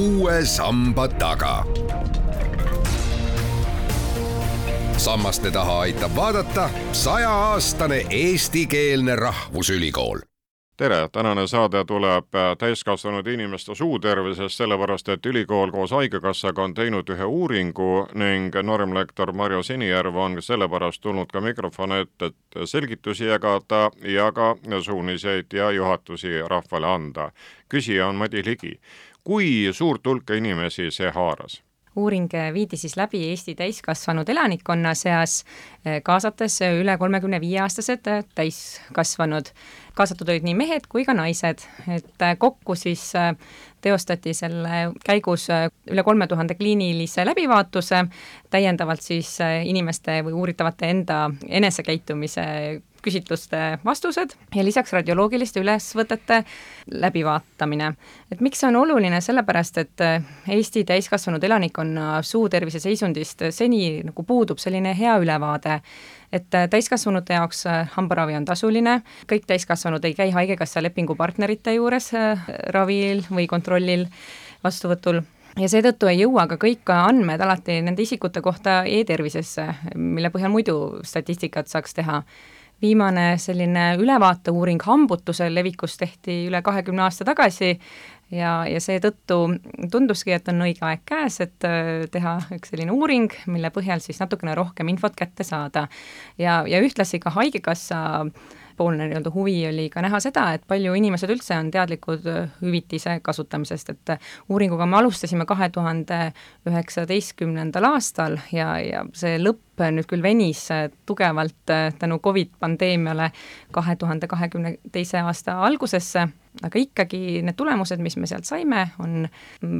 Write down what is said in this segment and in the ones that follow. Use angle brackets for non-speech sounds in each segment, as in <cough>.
uue samba taga. sammaste taha aitab vaadata sajaaastane eestikeelne rahvusülikool tere, tänane saade tuleb äh, täiskasvanud inimeste suutervisest, sellepärast et ülikool koos Haigekassaga on teinud ühe uuringu ning normlektor Marju Sinijärv on sellepärast tulnud ka mikrofoni ette, et selgitusi jagada ja ka suuniseid ja juhatusi rahvale anda. küsija on Madis Ligi. Kui suurt hulka inimesi see haaras? uuring viidi siis läbi Eesti täiskasvanud elanikkonna seas, kaasates üle kolmekümne viie aastased täiskasvanud. kaasatud olid nii mehed kui ka naised, et kokku siis teostati selle käigus üle kolme tuhande kliinilise läbivaatuse, täiendavalt siis inimeste või uuritavate enda enesekäitumise küsitluste vastused ja lisaks radioloogiliste ülesvõtete läbivaatamine. et miks see on oluline, sellepärast et Eesti täiskasvanud elanikkonna suutervise seisundist seni nagu puudub selline hea ülevaade, et täiskasvanute jaoks hambaravi on tasuline, kõik täiskasvanud ei käi Haigekassa lepingupartnerite juures ravil või kontrollil vastuvõtul. Ja seetõttu ei jõua ka kõik andmed alati nende isikute kohta e-tervisesse, mille põhjal muidu statistikat saaks teha viimane selline ülevaateuuring hambutuse levikust tehti üle kahekümne aasta tagasi ja, ja seetõttu tunduski, et on õige aeg käes, et äh, teha üks selline uuring, mille põhjal siis natukene rohkem infot kätte saada. ja, ja ühtlasi ka Haigekassa äh, poolne nii-öelda huvi oli ka näha seda, et palju inimesed üldse on teadlikud äh, hüvitise kasutamisest, et äh, uuringuga me alustasime kahe tuhande üheksateistkümnendal aastal ja, ja see lõpp nüüd küll venis äh, tugevalt tänu Covid pandeemiale kahe tuhande kahekümne teise aasta algusesse, aga ikkagi need tulemused, mis me sealt saime, on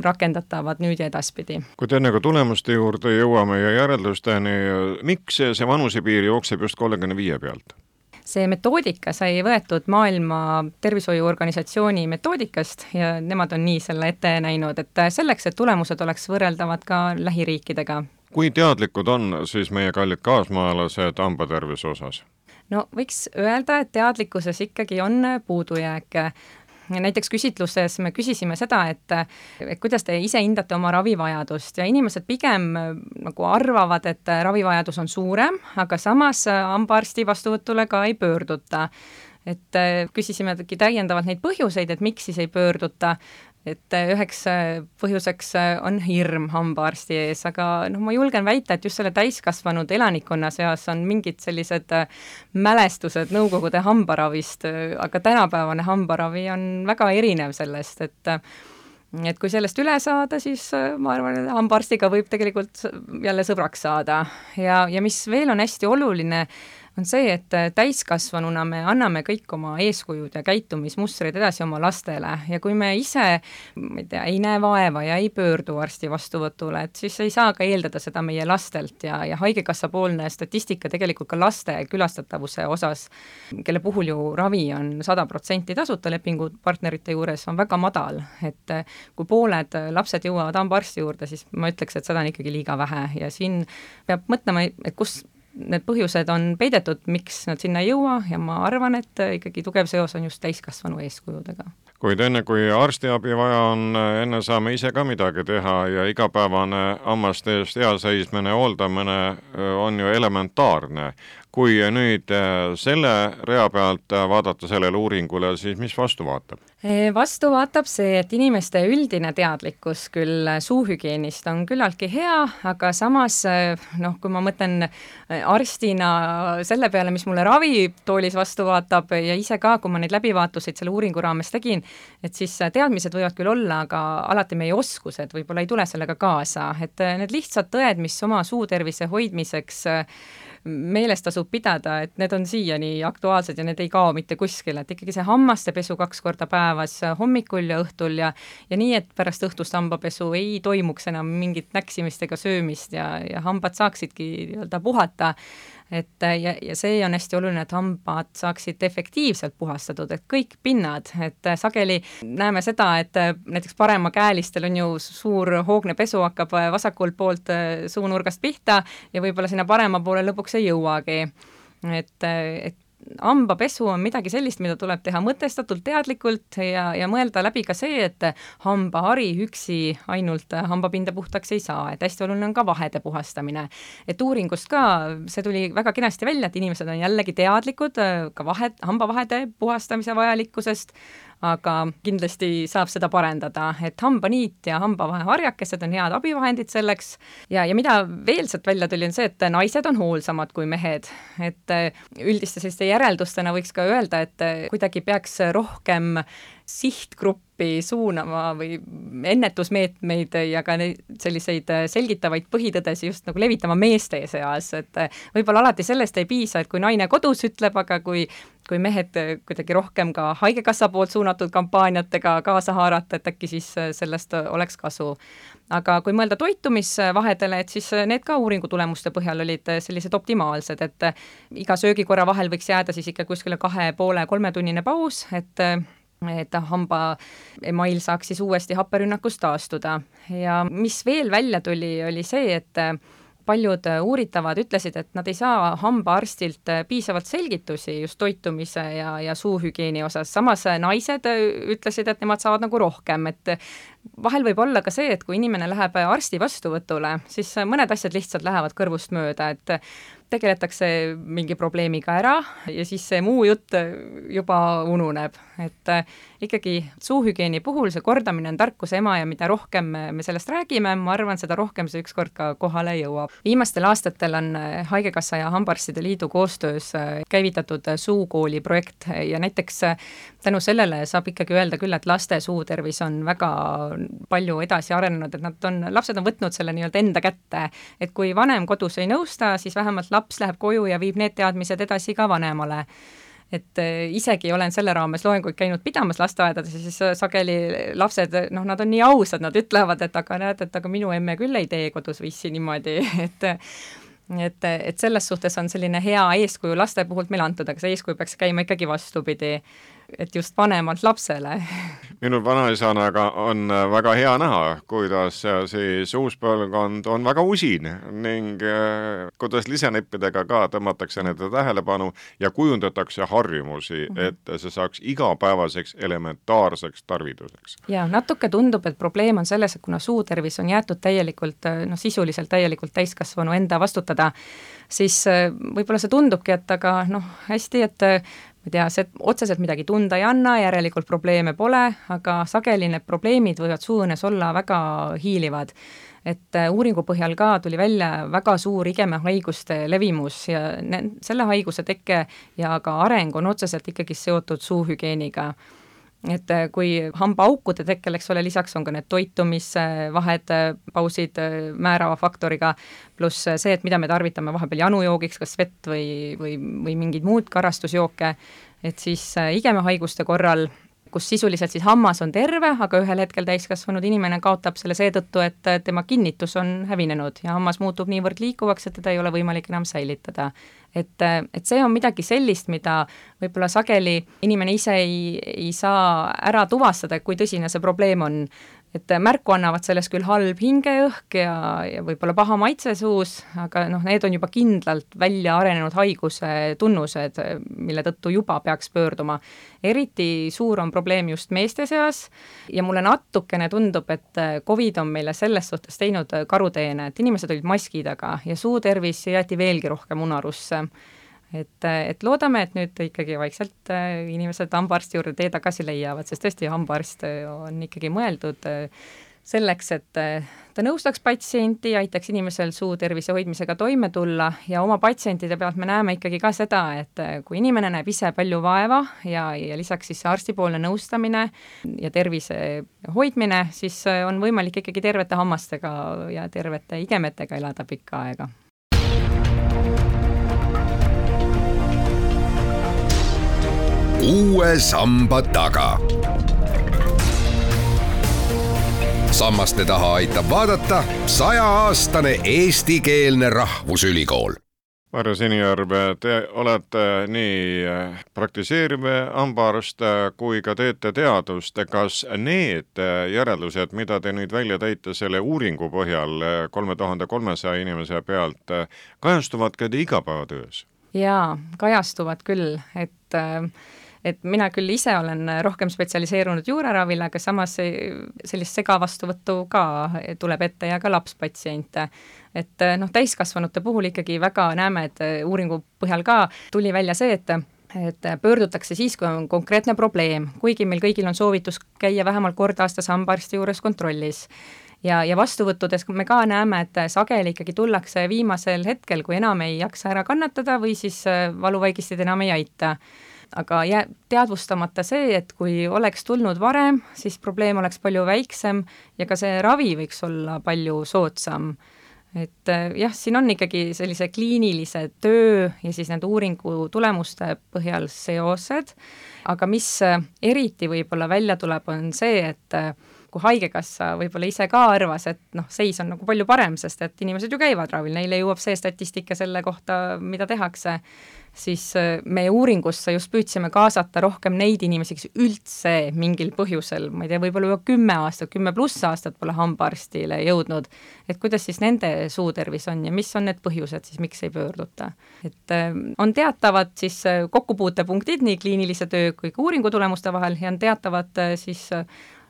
rakendatavad nüüd ja edaspidi. kuid enne kui tulemuste juurde jõuame ja järeldusteni, miks see vanusepiir jookseb just kolmekümne viie pealt? See metoodika sai võetud Maailma Tervishoiuorganisatsiooni metoodikast ja nemad on nii selle ette näinud, et selleks, et tulemused oleks võrreldavad ka lähiriikidega. kui teadlikud on siis meie kallid kaasmaalased hambatervise osas? no võiks öelda, et teadlikkuses ikkagi on puudujääke näiteks küsitluses me küsisime seda, et et kuidas te ise hindate oma ravivajadust ja inimesed pigem nagu arvavad, et ravivajadus on suurem, aga samas hambaarsti vastuvõtule ka ei pöörduta. Et küsisimegi täiendavalt neid põhjuseid, et miks siis ei pöörduta et äh, üheks äh, põhjuseks äh, on hirm hambaarsti ees, aga noh, ma julgen väita, et just selle täiskasvanud elanikkonna seas on mingid sellised mälestused Nõukogude hambaravist, aga tänapäevane hambaravi on väga erinev sellest, et et kui sellest üle saada, siis ma arvan, et hambaarstiga võib tegelikult jälle sõbraks saada. Ja, ja mis veel on hästi oluline, on see, et äh, täiskasvanuna me anname kõik oma eeskujud ja käitumismustrid edasi oma lastele ja kui me ise, ma ei tea, ei näe vaeva ja ei pöördu arsti vastuvõtule, et siis ei saa ka eeldada seda meie lastelt ja, ja Haigekassa poolne statistika tegelikult ka laste külastatavuse osas, kelle puhul ju ravi on sada protsenti tasuta lepingupartnerite juures, on väga madal, et äh, kui pooled lapsed jõuavad hambaarsti juurde, siis ma ütleks, et seda on ikkagi liiga vähe ja siin peab mõtlema, et kus need põhjused on peidetud, miks nad sinna ei jõua ja ma arvan, et ikkagi tugev seos on just täiskasvanu eeskujudega. kuid enne, kui arstiabi vaja on, enne saame ise ka midagi teha ja igapäevane hammaste eest hea seismine, hooldamine on ju elementaarne kui nüüd äh, selle rea pealt äh, vaadata sellele uuringule, siis mis vastu vaatab? vastu vaatab see, et inimeste üldine teadlikkus küll suuhügieenist on küllaltki hea, aga samas noh, kui ma mõtlen arstina selle peale, mis mulle ravitoolis vastu vaatab ja ise ka, kui ma neid läbivaatuseid selle uuringu raames tegin, et siis teadmised võivad küll olla, aga alati meie oskused võib-olla ei tule sellega kaasa, et need lihtsad tõed, mis oma suutervise hoidmiseks meeles tasub pidada, et need on siiani aktuaalsed ja need ei kao mitte kuskile, et ikkagi see hammaste pesu kaks korda päevas, hommikul ja õhtul ja ja nii, et pärast õhtust hambapesu ei toimuks enam mingit näksimist ega söömist ja, ja hambad saaksidki nii-öelda puhata et äh, ja, ja see on hästi oluline, et hambad saaksid efektiivselt puhastatud, et kõik pinnad, et äh, sageli näeme seda, et äh, näiteks paremakäelistel on ju suur hoogne pesu hakkab vasakult poolt suunurgast pihta ja võib-olla sinna parema poole lõpuks ei jõuagi. et, et hambapesu on midagi sellist, mida tuleb teha mõtestatult, teadlikult ja, ja mõelda läbi ka see, et hambahari üksi ainult hambapinda puhtaks ei saa, et hästi oluline on ka vahede puhastamine. et uuringust ka, see tuli väga kenasti välja, et inimesed on jällegi teadlikud ka vahed, hambavahede puhastamise vajalikkusest, aga kindlasti saab seda parendada, et hambaniit ja hambavaheharjakesed on head abivahendid selleks ja, ja mida veel sealt välja tuli, on see, et naised on hoolsamad kui mehed. et üldiste selliste järeldustena võiks ka öelda, et kuidagi peaks rohkem sihtgruppi suunama või ennetusmeetmeid ja ka selliseid selgitavaid põhitõdesid just nagu levitama meeste seas, et võib-olla alati sellest ei piisa, et kui naine kodus ütleb, aga kui kui mehed kuidagi rohkem ka Haigekassa poolt suunatud kampaaniatega kaasa haarata, et äkki siis sellest oleks kasu. aga kui mõelda toitumisvahedele, et siis need ka uuringu tulemuste põhjal olid sellised optimaalsed, et iga söögikorra vahel võiks jääda siis ikka kuskile kahe poole kolmetunnine paus, et et hamba email saaks siis uuesti happerünnakust taastuda. Ja mis veel välja tuli, oli see, et paljud uuritavad ütlesid, et nad ei saa hambaarstilt piisavalt selgitusi just toitumise ja, ja suuhügieeni osas, samas naised ütlesid, et nemad saavad nagu rohkem, et vahel võib olla ka see, et kui inimene läheb arsti vastuvõtule, siis mõned asjad lihtsalt lähevad kõrvust mööda, et tegeletakse mingi probleemiga ära ja siis see muu jutt juba ununeb, et äh, ikkagi suuhügieeni puhul see kordamine on tarkuse ema ja mida rohkem me sellest räägime, ma arvan, seda rohkem see ükskord ka kohale jõuab. viimastel aastatel on äh, Haigekassa ja Hambaarstide Liidu koostöös äh, käivitatud suukooli projekt ja näiteks tänu sellele saab ikkagi öelda küll, et laste suutervis on väga palju edasi arenenud, et nad on, lapsed on võtnud selle nii-öelda enda kätte, et kui vanem kodus ei nõusta, siis vähemalt laps läheb koju ja viib need teadmised edasi ka vanemale. et äh, isegi olen selle raames loenguid käinud pidamas lasteaedades ja siis äh, sageli lapsed, noh, nad on nii ausad, nad ütlevad, et aga näed, et aga minu emme küll ei tee kodus vissi niimoodi, <laughs> et et, et selles suhtes on selline hea eeskuju laste puhult meile antud, aga see eeskuju peaks käima ikkagi vastupidi et just vanemalt lapsele. <laughs> minul vanaisana aga on äh, väga hea näha, kuidas äh, siis uus põlvkond on väga usin ning äh, kuidas lisaneppidega ka tõmmatakse nende tähelepanu ja kujundatakse harjumusi -hmm. et see saaks igapäevaseks elementaarseks tarviduseks. ja natuke tundub, et probleem on selles, et kuna suutervis on jäetud täielikult noh, sisuliselt täielikult täiskasvanu enda vastutada, siis võib-olla see tundubki, et aga noh, hästi, et ma ei tea, see otseselt midagi tunda ei anna, järelikult probleeme pole, aga sageli need probleemid võivad suuõõnes olla väga hiilivad. et äh, uuringu põhjal ka tuli välja väga suur igemehaiguste levimus ja ne-, selle haiguse teke ja ka areng on otseselt ikkagi seotud suuhügieeniga et äh, kui hambaaukude tekkel, eks ole, lisaks on ka need toitumisvahed, pausid äh, määrava faktoriga, pluss see, et mida me tarvitame vahepeal janujoogiks, kas vett või, või, või mingeid muud karastusjooke, et siis äh, igemehaiguste korral kus sisuliselt siis hammas on terve, aga ühel hetkel täiskasvanud inimene kaotab selle seetõttu, et tema kinnitus on hävinenud ja hammas muutub niivõrd liikuvaks, et teda ei ole võimalik enam säilitada. et, et see on midagi sellist, mida võib-olla sageli inimene ise ei, ei saa ära tuvastada, kui tõsine see probleem on et märku annavad sellest küll halb hingeõhk ja, ja võib-olla paha maitse suus, aga noh, need on juba kindlalt välja arenenud haiguse tunnused, mille tõttu juba peaks pöörduma. eriti suur on probleem just meeste seas ja mulle natukene tundub, et Covid on meile selles suhtes teinud karuteene, et inimesed olid maski taga ja suutervis jäeti veelgi rohkem unarusse et, et loodame, et nüüd ikkagi vaikselt äh, inimesed hambaarsti juurde tee tagasi leiavad, sest tõesti, hambaarst äh, on ikkagi mõeldud äh, selleks, et ta nõustaks patsienti, aitaks inimesel suu tervise hoidmisega toime tulla ja oma patsientide pealt me näeme ikkagi ka seda, et kui inimene näeb ise palju vaeva ja, ja lisaks siis arstipoolne nõustamine ja tervise hoidmine, siis on võimalik ikkagi tervete hammastega ja tervete igemetega elada pikka aega uue samba taga. sammaste taha aitab vaadata sajaaastane eestikeelne rahvusülikool Marju Sinijärv, te olete nii praktiseeriv hambaarst kui ka teete teadust. kas need järeldused, mida te nüüd välja tõite selle uuringu põhjal kolme tuhande kolmesaja inimese pealt, kajastuvad ka teie igapäevatöös? jaa, kajastuvad küll, et äh, et mina küll ise olen rohkem spetsialiseerunud juuraravile, aga samas sellist segavastuvõttu ka tuleb ette ja ka lapspatsiente. et noh, täiskasvanute puhul ikkagi väga näeme, et uuringu põhjal ka tuli välja see, et et pöördutakse siis, kui on konkreetne probleem, kuigi meil kõigil on soovitus käia vähemalt kord aastas hambaarsti juures kontrollis ja, ja vastuvõttudes me ka näeme, et sageli ikkagi tullakse viimasel hetkel, kui enam ei jaksa ära kannatada või siis äh, valuvaigistid enam ei aita. Aga jääb teadvustamata see, et kui oleks tulnud varem, siis probleem oleks palju väiksem ja ka see ravi võiks olla palju soodsam. Et äh, jah, siin on ikkagi sellise kliinilise töö ja siis nende uuringu tulemuste põhjal seosed, aga mis äh, eriti võib-olla välja tuleb, on see, et kui Haigekassa võib-olla ise ka arvas, et noh, seis on nagu palju parem, sest et inimesed ju käivad ravil, neile jõuab see statistika selle kohta, mida tehakse, siis äh, me uuringusse just püüdsime kaasata rohkem neid inimesi, kes üldse mingil põhjusel, ma ei tea, võib-olla juba kümme aastat, kümme pluss aastat pole hambaarstile jõudnud, et kuidas siis nende suutervis on ja mis on need põhjused siis, miks ei pöörduta. et äh, on teatavad siis äh, kokkupuutepunktid nii kliinilise töö kui ka uuringu tulemuste vahel ja on teatavad siis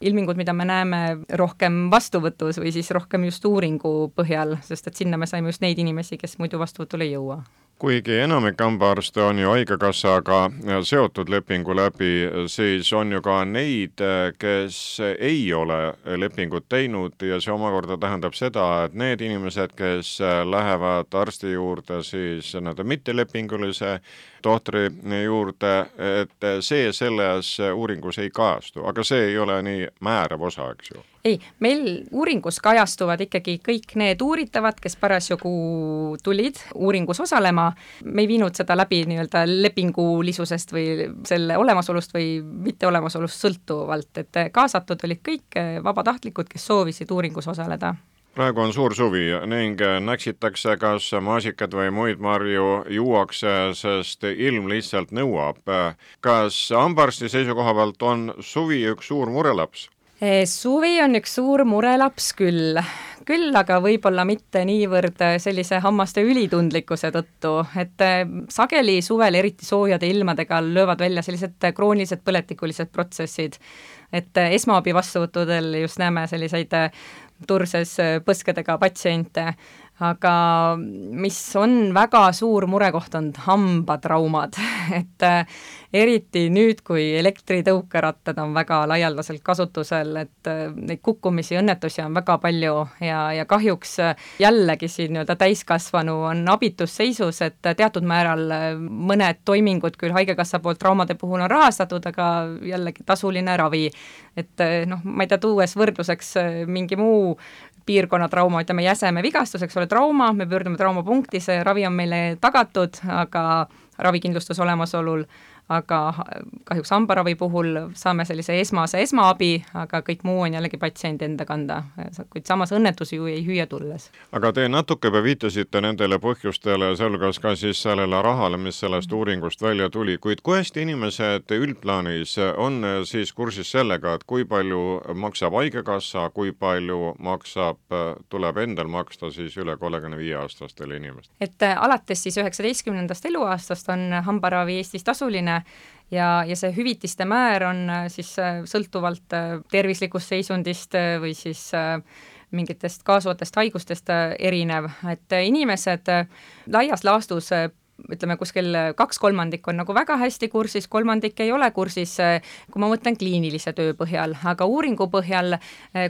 ilmingud, mida me näeme rohkem vastuvõtus või siis rohkem just uuringu põhjal, sest et sinna me saime just neid inimesi, kes muidu vastuvõtule ei jõua kuigi enamik hambaarste on ju Haigekassaga seotud lepingu läbi, siis on ju ka neid, kes ei ole lepingut teinud ja see omakorda tähendab seda, et need inimesed, kes lähevad arsti juurde siis nii-öelda mittelepingulise tohtri juurde, et see selles uuringus ei kajastu, aga see ei ole nii määrav osa, eks ju? Ei, meil uuringus kajastuvad ikkagi kõik need uuritavad, kes parasjagu tulid uuringus osalema, me ei viinud seda läbi nii-öelda lepingulisusest või selle olemasolust või mitteolemasolust sõltuvalt, et kaasatud olid kõik vabatahtlikud, kes soovisid uuringus osaleda praegu on suur suvi ning näksitakse, kas maasikad või muid marju juuakse, sest ilm lihtsalt nõuab. kas hambaarsti seisukoha pealt on suvi üks suur murelaps? Eh, suvi on üks suur murelaps küll, küll aga võib-olla mitte niivõrd sellise hammaste ülitundlikkuse tõttu, et eh, sageli suvel, eriti soojade ilmadega, löövad välja sellised kroonilised põletikulised protsessid. et eh, esmaabi vastuvõttudel just näeme selliseid turses põskedega patsiente, aga mis on väga suur murekoht, on hambatraumad, <laughs> et äh, eriti nüüd, kui elektritõukerattad on väga laialdaselt kasutusel, et äh, neid kukkumisi, õnnetusi on väga palju ja, ja kahjuks äh, jällegi siin nii-öelda täiskasvanu on abitus seisus, et teatud määral mõned toimingud küll Haigekassa poolt traumade puhul on rahastatud, aga jällegi tasuline ravi. et noh, ma ei tea, tuues võrdluseks mingi muu piirkonna trauma, ütleme jäseme vigastus, eks ole, trauma, me pöördume traumapunkti, see ravi on meile tagatud, aga ravikindlustus olemasolul aga kahjuks hambaravi puhul saame sellise esmase esmaabi, aga kõik muu on jällegi patsiendi enda kanda, kuid samas õnnetusi ju ei hüüa tulles. aga te natuke juba viitasite nendele põhjustele, sealhulgas ka siis sellele rahale, mis sellest uuringust välja tuli, kuid kui hästi inimesed üldplaanis on siis kursis sellega, et kui palju maksab Haigekassa, kui palju maksab, tuleb endal maksta siis üle kolmekümne viie aastastele inimestele? et alates siis üheksateistkümnendast eluaastast on hambaravi Eestis tasuline, ja, ja see hüvitiste määr on äh, siis äh, sõltuvalt äh, tervislikust seisundist või siis mingitest kaasuvatest haigustest erinev, et inimesed laias laastus ütleme, kuskil kaks kolmandikku on nagu väga hästi kursis, kolmandik ei ole kursis, kui ma mõtlen kliinilise töö põhjal, aga uuringu põhjal,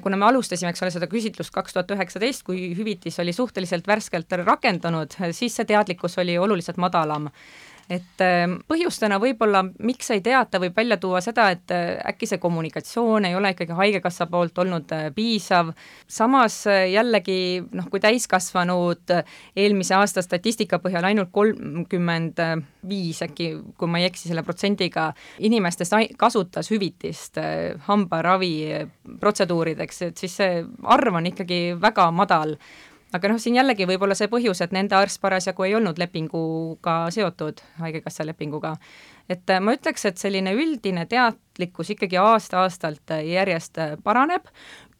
kuna me alustasime, eks ole, seda küsitlust kaks tuhat üheksateist, kui hüvitis oli suhteliselt värskelt rakendunud, siis see teadlikkus oli oluliselt madalam et ähm, põhjustena võib-olla, miks ei teata, võib välja tuua seda, et äh, äkki see kommunikatsioon ei ole ikkagi Haigekassa poolt olnud äh, piisav, samas äh, jällegi noh, kui täiskasvanud eelmise aasta statistika põhjal ainult kolmkümmend viis äkki, kui ma ei eksi selle protsendiga, inimestest kasutas hüvitist hambaravi protseduurideks, et siis see arv on ikkagi väga madal aga noh, siin jällegi võib olla see põhjus, et nende arst parasjagu ei olnud lepinguga seotud, Haigekassa lepinguga. et äh, ma ütleks, et selline üldine teadlikkus ikkagi aasta-aastalt järjest paraneb,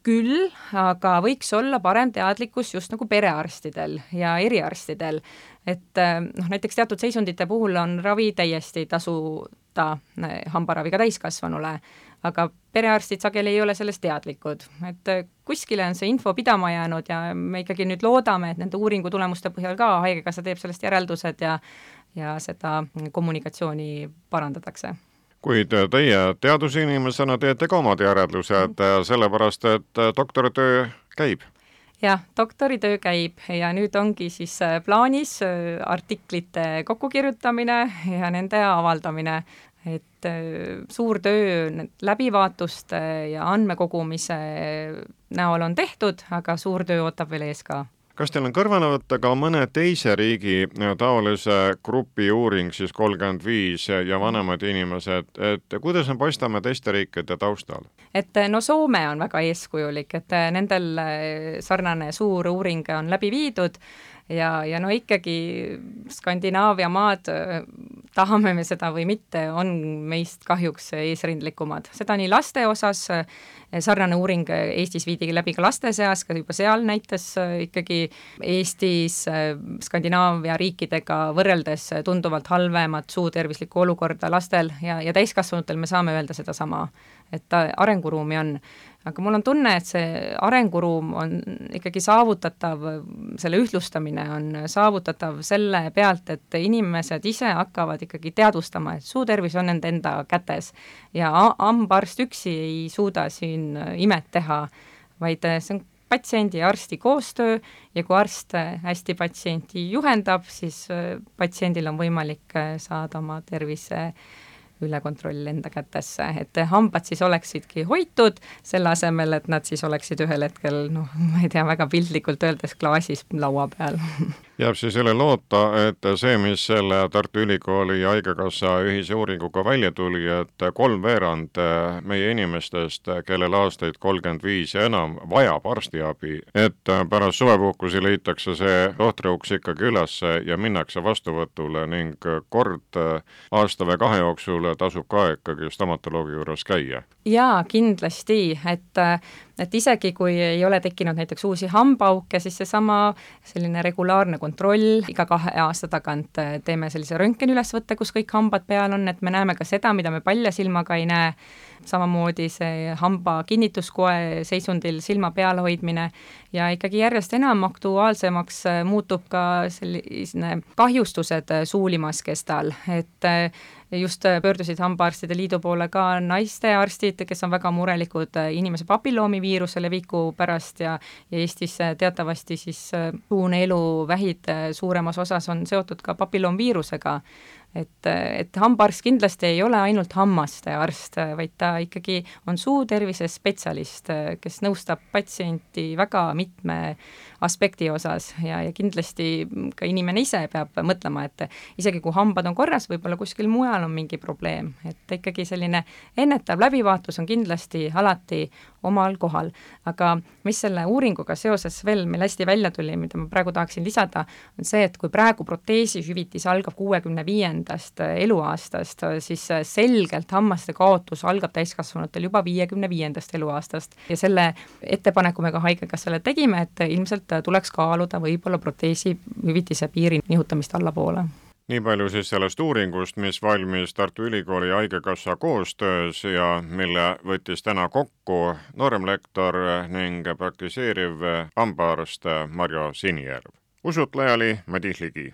küll aga võiks olla parem teadlikkus just nagu perearstidel ja eriarstidel. et noh, näiteks teatud seisundite puhul on ravi täiesti tasuta hambaravi ka täiskasvanule, aga perearstid sageli ei ole sellest teadlikud, et kuskile on see info pidama jäänud ja me ikkagi nüüd loodame, et nende uuringu tulemuste põhjal ka Haigekassa teeb sellest järeldused ja ja seda kommunikatsiooni parandatakse. Kuid teie teadusinimesena teete ka omad järeldused, sellepärast et doktoritöö käib jah, doktoritöö käib ja nüüd ongi siis plaanis artiklite kokkukirjutamine ja nende avaldamine. Et äh, suur töö läbivaatuste ja andmekogumise näol on tehtud, aga suur töö ootab veel ees ka kas teil on kõrvale võtta ka mõne teise riigi taolise grupi uuring, siis kolmkümmend viis ja vanemad inimesed, et kuidas me paistame teiste riikide taustal? et no Soome on väga eeskujulik, et nendel sarnane suur uuring on läbi viidud ja, ja no ikkagi Skandinaavia maad, tahame me seda või mitte, on meist kahjuks eesrindlikumad, seda nii laste osas, sarnane uuring Eestis viidi läbi ka laste seas, ka juba seal näitas ikkagi Eestis Skandinaavia riikidega võrreldes tunduvalt halvemat suutervislikku olukorda lastel ja, ja täiskasvanutel me saame öelda sedasama, et arenguruumi on. Aga mul on tunne, et see arenguruum on ikkagi saavutatav, selle ühtlustamine on saavutatav selle pealt, et inimesed ise hakkavad ikkagi teadvustama, et suutervis on nende enda kätes ja hambaarst üksi ei suuda siin imet teha, vaid see on patsiendi ja arsti koostöö ja kui arst hästi patsienti juhendab, siis patsiendil on võimalik saada oma tervise üle kontroll enda kätesse, et hambad siis oleksidki hoitud, selle asemel, et nad siis oleksid ühel hetkel noh, ma ei tea, väga piltlikult öeldes klaasis laua peal <laughs> jääb siis üle loota, et see, mis selle Tartu Ülikooli ja Haigekassa ühise uuringuga välja tuli, et kolmveerand meie inimestest, kellel aastaid kolmkümmend viis ja enam, vajab arstiabi, et pärast suvepuhkusi leitakse see tohtriuks ikkagi üles ja minnakse vastuvõtule ning kord aasta või kahe jooksul tasub ka ikkagi stomatoloogi juures käia. jaa, kindlasti, et et isegi, kui ei ole tekkinud näiteks uusi hambaauke, siis seesama selline regulaarne kontroll, iga kahe aasta tagant äh, teeme sellise röntgeniülesvõtte, kus kõik hambad peal on, et me näeme ka seda, mida me palja silmaga ei näe, samamoodi see hamba kinnituskoe seisundil silma peal hoidmine. Ja ikkagi järjest enam aktuaalsemaks äh, muutub ka selline kahjustused äh, suulimaskestal, et just äh, pöördusid Hambaarstide Liidu poole ka naistearstid, kes on väga murelikud äh, inimese papilloomiviiruse leviku pärast ja ja Eestis äh, teatavasti siis suuneeluvähid suuremas osas on seotud ka papilloomviirusega et, et hambaarst kindlasti ei ole ainult hammaste arst, vaid ta ikkagi on suutervise spetsialist, kes nõustab patsienti väga mitme aspekti osas ja, ja kindlasti ka inimene ise peab mõtlema, et isegi kui hambad on korras, võib-olla kuskil mujal on mingi probleem, et ikkagi selline ennetav läbivaatus on kindlasti alati omal kohal. aga mis selle uuringuga seoses veel meil hästi välja tuli, mida ma praegu tahaksin lisada, on see, et kui praegu proteesihüvitis algab kuuekümne viiendast eluaastast, siis selgelt hammaste kaotus algab täiskasvanutel juba viiekümne viiendast eluaastast ja selle ettepaneku me ka Haigekassale tegime, et ilmselt tuleks kaaluda võib-olla proteesihüvitise piiri nihutamist allapoole nii palju siis sellest uuringust, mis valmis Tartu Ülikooli ja Haigekassa koostöös ja mille võttis täna kokku nooremlektor ning praktiseeriv hambaarst Marjo Sinijärv. usutleja oli Madis Ligi.